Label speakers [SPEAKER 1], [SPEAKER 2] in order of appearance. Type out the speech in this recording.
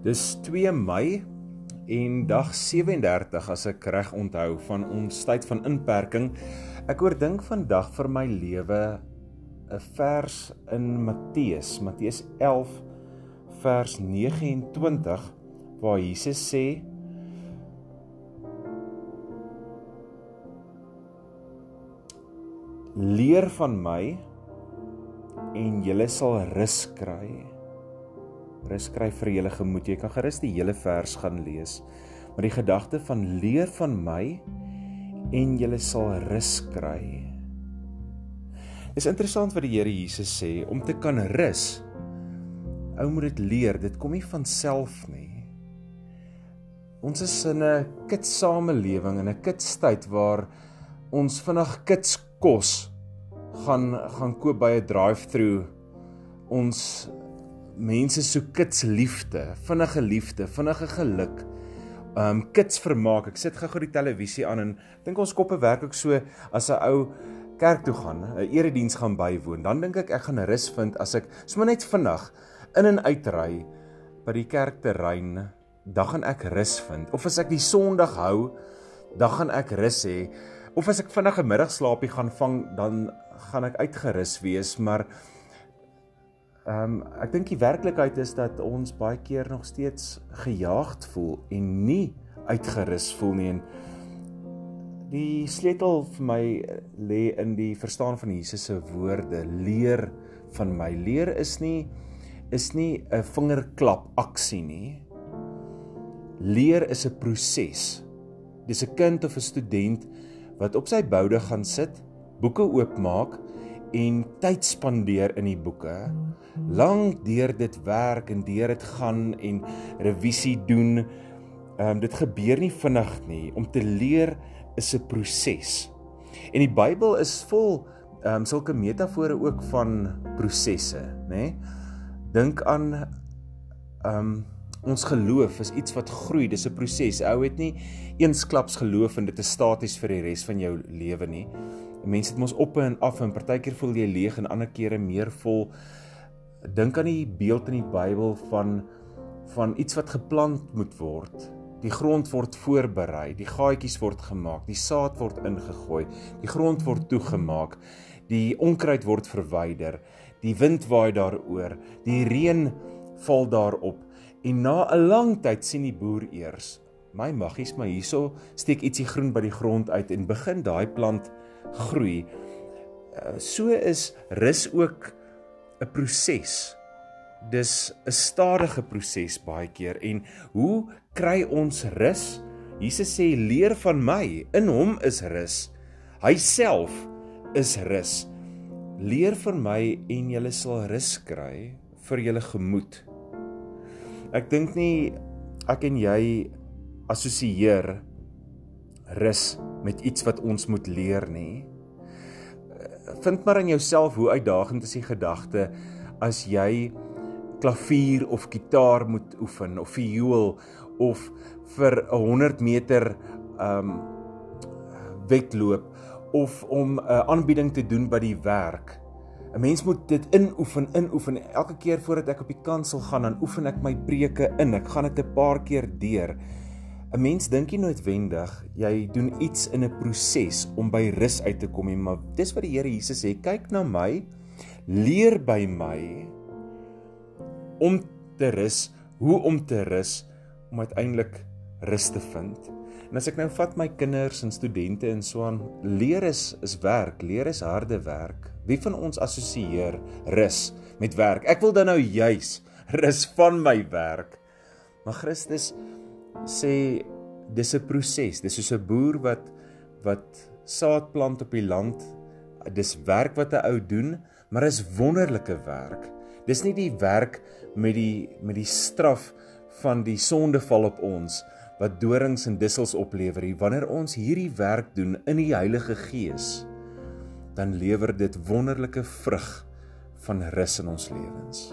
[SPEAKER 1] Dis 2 Mei en dag 37 as ek reg onthou van ons tyd van inperking. Ek oordink vandag vir my lewe 'n vers in Matteus, Matteus 11 vers 29 waar Jesus sê Leer van my en julle sal rus kry. Rus skryf vir julle gemoed. Jy kan gerus die hele vers gaan lees. Maar die gedagte van leer van my en julle sal rus kry. Is interessant wat die Here Jesus sê om te kan rus. Ou moet dit leer. Dit kom nie van self nie. Ons is in 'n kitsamelewing en 'n kitstyd waar ons vinnig kits kos gaan gaan koop by 'n drive-through. Ons mense soek kits liefde, vinnige liefde, vinnige geluk. Um kits vermaak. Ek sit gou-gou die televisie aan en dink ons koppe werk ook so as 'n ou kerk toe gaan, 'n erediens gaan bywoon. Dan dink ek ek gaan rus vind as ek sommer net vinnig in en uit ry by die kerkterrein. Dan gaan ek rus vind. Of as ek die Sondag hou, dan gaan ek rus hê. Of as ek vinnig 'n middagslaapie gaan vang, dan gaan ek uitgerus wees, maar Ehm um, ek dink die werklikheid is dat ons baie keer nog steeds gejaagd voel en nie uitgerus voel nie. En die sleutel vir my lê in die verstaan van Jesus se woorde. Leer van my. Leer is nie is nie 'n vingerklap aksie nie. Leer is 'n proses dis 'n kind of 'n student wat op sy boude gaan sit boeke oopmaak en tyd spandeer in die boeke. Lank deur dit werk en deur dit gaan en revisie doen. Ehm um, dit gebeur nie vinnig nie. Om te leer is 'n proses. En die Bybel is vol ehm um, sulke metafore ook van prosesse, nê? Nee? Dink aan ehm um, ons geloof is iets wat groei, dis 'n proses. Ou het nie eensklaps geloof en dit is staties vir die res van jou lewe nie. Mense het mos op en af en partykeer voel jy leeg en ander kere meer vol. Dink aan die beeld in die Bybel van van iets wat geplant moet word. Die grond word voorberei, die gaatjies word gemaak, die saad word ingegooi, die grond word toegemaak, die onkruid word verwyder, die wind waai daaroor, die reën val daarop en na 'n lang tyd sien die boer eers, my maggies, maar hierso steek ietsie groen by die grond uit en begin daai plant groei. Uh, so is rus ook 'n proses. Dis 'n stadige proses baie keer en hoe kry ons rus? Jesus sê leer van my, in hom is rus. Hy self is rus. Leer van my en jy sal rus kry vir jou gemoed. Ek dink nie ek en jy assosieer rus met iets wat ons moet leer nie. Vind maar in jouself hoe uitdagend is die gedagte as jy klavier of gitaar moet oefen of viool of vir 'n 100 meter um wedloop of om 'n aanbieding te doen by die werk. 'n Mens moet dit inoefen, inoefen. Elke keer voordat ek op die kansel gaan, dan oefen ek my preke in. Ek gaan dit 'n paar keer deur. 'n Mens dink nie noodwendig jy doen iets in 'n proses om by rus uit te kom nie, maar dis wat die Here Jesus sê, kyk na my, leer by my om te rus, hoe om te rus om uiteindelik rus te vind. En as ek nou vat my kinders en studente en so aan, leer is is werk, leer is harde werk. Wie van ons assosieer rus met werk? Ek wil dan nou juis rus van my werk. Maar Christus sê dis 'n proses. Dis soos 'n boer wat wat saad plant op die land. Dis werk wat 'n ou doen, maar is wonderlike werk. Dis nie die werk met die met die straf van die sondeval op ons wat dorings en dussels oplewer nie. Wanneer ons hierdie werk doen in die Heilige Gees, dan lewer dit wonderlike vrug van rus in ons lewens.